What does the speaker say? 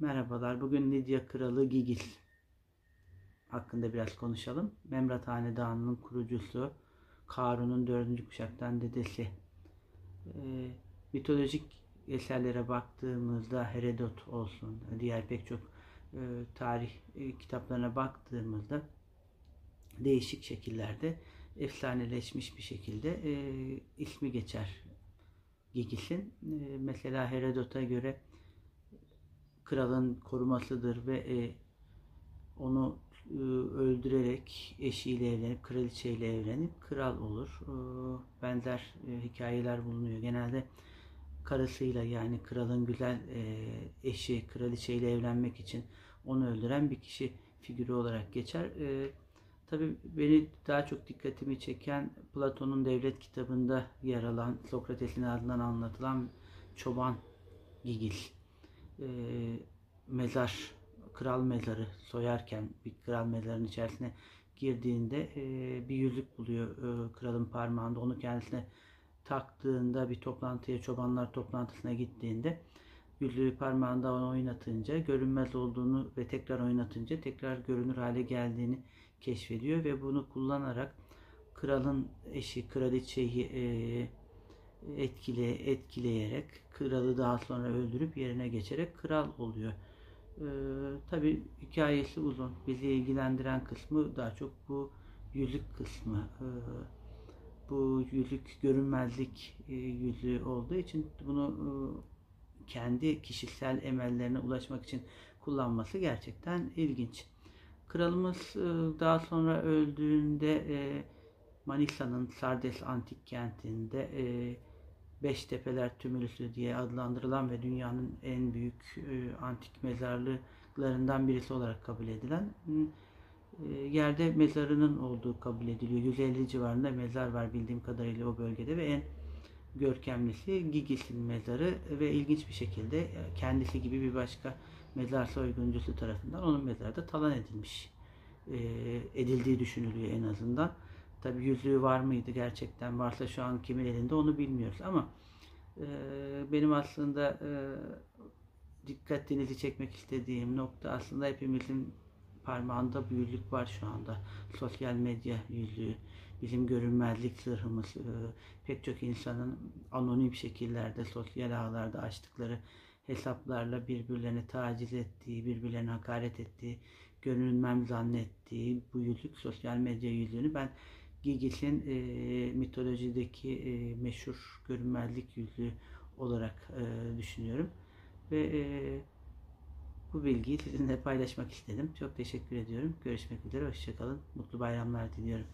Merhabalar. Bugün Lidya Kralı Gigil hakkında biraz konuşalım. Memrat Hanedanı'nın kurucusu, Karun'un dördüncü kuşaktan dedesi. E, mitolojik eserlere baktığımızda Herodot olsun, diğer pek çok e, tarih e, kitaplarına baktığımızda değişik şekillerde efsaneleşmiş bir şekilde e, ismi geçer Gigis'in. E, mesela Herodot'a göre kralın korumasıdır ve e, onu e, öldürerek eşiyle evlenip kraliçeyle evlenip kral olur. E, benzer e, hikayeler bulunuyor. Genelde karısıyla yani kralın güzel e, eşi kraliçeyle evlenmek için onu öldüren bir kişi figürü olarak geçer. E, Tabii beni daha çok dikkatimi çeken Platon'un devlet kitabında yer alan Sokrates'in adından anlatılan çoban Gigil e, mezar, kral mezarı soyarken bir kral mezarının içerisine girdiğinde e, bir yüzük buluyor e, kralın parmağında. Onu kendisine taktığında bir toplantıya, çobanlar toplantısına gittiğinde yüzüğü parmağında onu oynatınca görünmez olduğunu ve tekrar oynatınca tekrar görünür hale geldiğini keşfediyor ve bunu kullanarak kralın eşi kraliçeyi e, etkile etkileyerek kralı daha sonra öldürüp yerine geçerek kral oluyor. Ee, Tabi hikayesi uzun. Bizi ilgilendiren kısmı daha çok bu yüzük kısmı. Ee, bu yüzük görünmezlik e, yüzüğü olduğu için bunu e, kendi kişisel emellerine ulaşmak için kullanması gerçekten ilginç. Kralımız e, daha sonra öldüğünde e, Manisa'nın Sardes antik kentinde e, Beş Tepeler Tümülüsü diye adlandırılan ve dünyanın en büyük e, antik mezarlıklarından birisi olarak kabul edilen e, yerde mezarının olduğu kabul ediliyor. 150 civarında mezar var bildiğim kadarıyla o bölgede ve en görkemlisi Gigis'in mezarı ve ilginç bir şekilde kendisi gibi bir başka mezar soyguncusu tarafından onun mezarı da talan edilmiş. E, edildiği düşünülüyor en azından. Tabi yüzüğü var mıydı gerçekten varsa şu an kimin elinde onu bilmiyoruz ama e, benim aslında e, dikkatinizi çekmek istediğim nokta aslında hepimizin parmağında büyülük var şu anda. Sosyal medya yüzüğü, bizim görünmezlik zırhımız, e, pek çok insanın anonim şekillerde, sosyal ağlarda açtıkları hesaplarla birbirlerini taciz ettiği, birbirlerine hakaret ettiği, görünmem zannettiği bu yüzük, sosyal medya yüzüğünü ben Gigis'in e, mitolojideki e, meşhur görünmezlik yüzü olarak e, düşünüyorum. Ve e, bu bilgiyi sizinle paylaşmak istedim. Çok teşekkür ediyorum. Görüşmek üzere. Hoşçakalın. Mutlu bayramlar diliyorum.